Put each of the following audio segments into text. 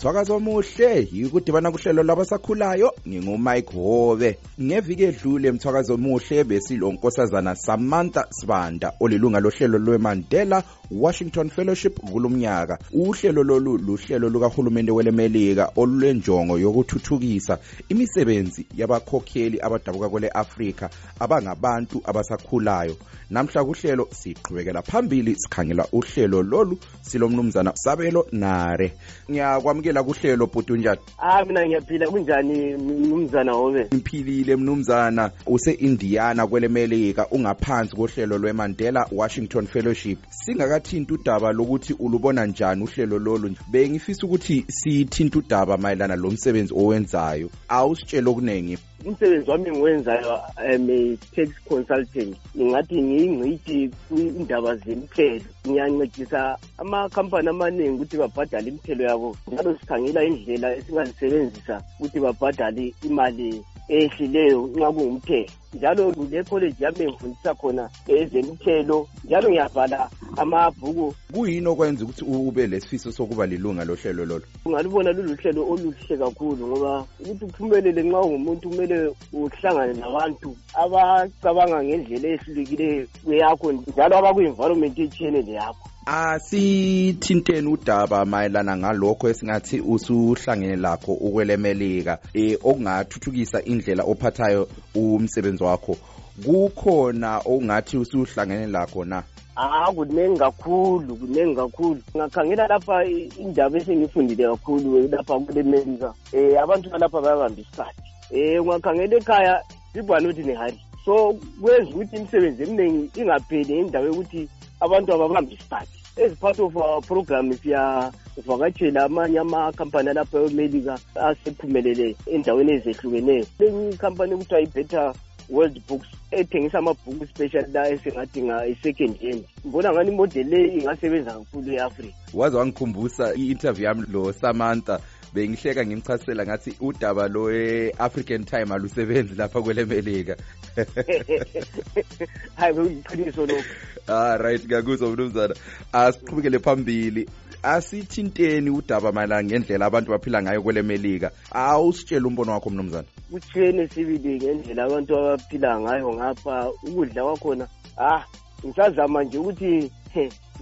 mthwakazo omuhle yikudibana kuhlelo labasakhulayo ngingumike hobe. Ngeviki edlule mthwakazo omuhle besilo nkosazana samantha sibanda olilunga lohlelo lwemandela washington fellowship kulomnyaka uhlelo lolu luhlelo lukahulumende welemelika olulwenjongo yokuthuthukisa imisebenzi yabakhokheli abadabuka kwele afrika abangabantu abasakhulayo. Namhla kuhlelo siqhubekela phambili sikhangela uhlelo lolu silomnumzana sabelo nare. Ngiyakwamukela kuhlelo bhuti unjani? Ah mina ngiyaphila. Kunjani mnumzana Hobe? mphilile mnumzana use-indiana kwele melika ungaphansi kohlelo lwemandela washington fellowship. Singakathinti udaba lokuthi ulubona njani uhlelo lolu? Bengifisa ukuthi sithinta udaba mayelana lo msebenzi owenzayo. Awusitshele okuningi Umsebenzi wami engiwenzayo am a tax consultant. Ngingathi ngiyingcitshi kwindaba zemithelo. Ngiyancedisa amakhampani amaningi ukuthi babhadale imithelo yabo. Njalo sikhangela indlela esingazisebenzisa ukuthi babhadale imali ehlileyo nxa kungumthelo. Njalo kule college yami engifundisa khona ezemithelo. Njalo ngiyabhala amabhuku. Kuyini okwenza ukuthi ube lesifiso sokuba lilunga lohlelo lolo? Ungalubona luluhlelo oluhle kakhulu ngoba ukuthi uphumelele nxa ungumuntu kumele uhlangane nabantu abacabanga ngendlela ehlulekileyo kweyakho njalo abakwi-environment etshiyene leyakho asithinteni udaba mayelana ngalokho esingathi usuhlangene lakho ukwelemelika eh okungathuthukisa indlela ophathayo umsebenzi wakho. Kukhona okungathi usuhlangene lakho na? Ah kuningi kakhulu kuningi kakhulu. Ngakhangela lapha indaba esengifundile kakhulu lapha kule America eh abantu balapha bayabamba isikhathi. Eh ungakhangela ekhaya people are not in a hurry so kwenza ukuthi imisebenzi eminingi ingapheli ngendawo yokuthi abantu ababambi isikhathi. As part of our program siyavakatshela amanye amakhampani alapha emelika asephumelele endaweni ezehlukeneyo. Lenye ikhampani okuthiwa i-better world books ethengisa amabhuku special la esingadinga i-second hand ngibona ngani imodeli le ingasebenza kakhulu e-afrika? Waze wangikhumbusa i-interview yami lo samantha bengihleka ngimchasisela ngathi udaba lo e-african time alusebenzi lapha kwelemelika. Hayi kuyiqiniso lokho. Ah right ngakuzwa mnumzana. Asiqhubekele phambili. Asithinteni udaba mayelana ngendlela abantu baphila ngayo kwelemelika. Awusitshele umbono wakho mnumzana? Kutshene sibili ngendlela abantu abaphila ngayo ngapha ukudla kwakhona ah ngisazama nje ukuthi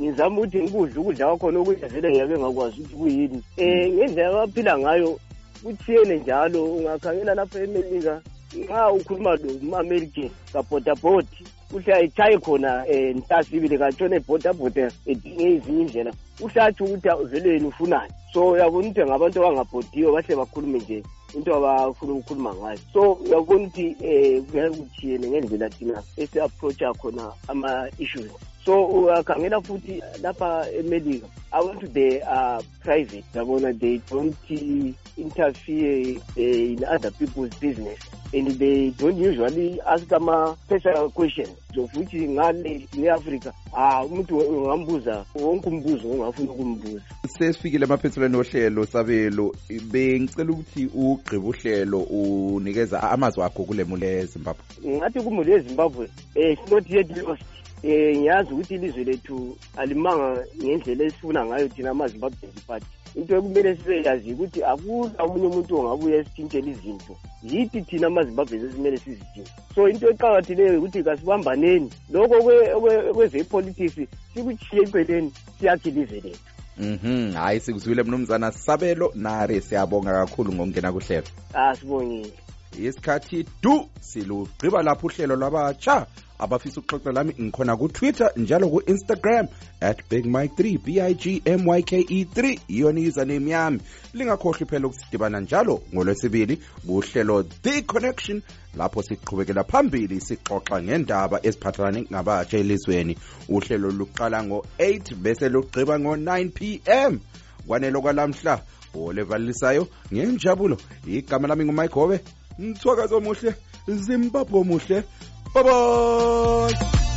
ngizama ukuthi ngikudla ukudla kwakhona ukudla vele ngiyabe ngakwazi ukuthi kuyini. Um ngendlela abaphila ngayo kutshiyene njalo ungakhangela lapha emelika nxa ukhuluma lo-american kabhodabhodi uhle ayitshaye khona um ntasibili katshona ebhodabhoda edinge ezinye indlela uhle atsho ukuthi vele yena ufunani. So uyabona ukuthi ngabantu abangabhodiyo bahle bakhulume nje into abafuna ukukhuluma ngayo. So uyabona ukuthi um kuyaye kuthiyene ngendlela thina esi-approacha khona ama-issues. So uyakhangela futhi lapha emelika abantu they are private. Yabona they don't interfere uh, in other people's business and they don't usually ask ama-personal questions of which ngale ne-africa ah umuntu ungambuza wonke umbuzo ongafuna ukumbuza. Sesifikile emaphethelweni ohlelo sabelo bengicela ukuthi ugqibe uhlelo unikeza amazwi akho kule mule ezimbabwe. Ngathi kumuli ezimbabwe um not yet lost. Um ngiyazi ukuthi ilizwe lethu alimanga ngendlela esifuna ngayo thina amazimbabweni party into ekumele sibe yazi ukuthi akula omunye umuntu ongabuya esithintela izinto. Yithi thina amazimbabweni esimele sizidinge so into eqakathekileyo ukuthi kasibambaneni lokho okwezepolitics sikuchiye eceleni siyakhe ilizwe lethu. Mhm hayi sikuzwile mnumzana sabelo nare siyabonga kakhulu ngokungena kuhlelo. Asibongile isikhathi du silugqiba lapho uhlelo lwabatsha. Abafisa ukuxoxa lami ngikhona kutwitter njalo ku-instagram at big mike 3 b i g m y k e 3 iyona username yami. Lingakhohlwi phela ukusidibana njalo ngolwesibili kuhlelo the connection lapho siqhubekela phambili sixoxa ngendaba eziphathelane ngabatsha elizweni uhlelo luqala ngo-8 bese lugqiba ngo-9 p m. Kwanelo kwalamhla olevalisayo ngenjabulo. Igama lami ngumike hobe mthwakazo muhle zimbabwe muhle bye bye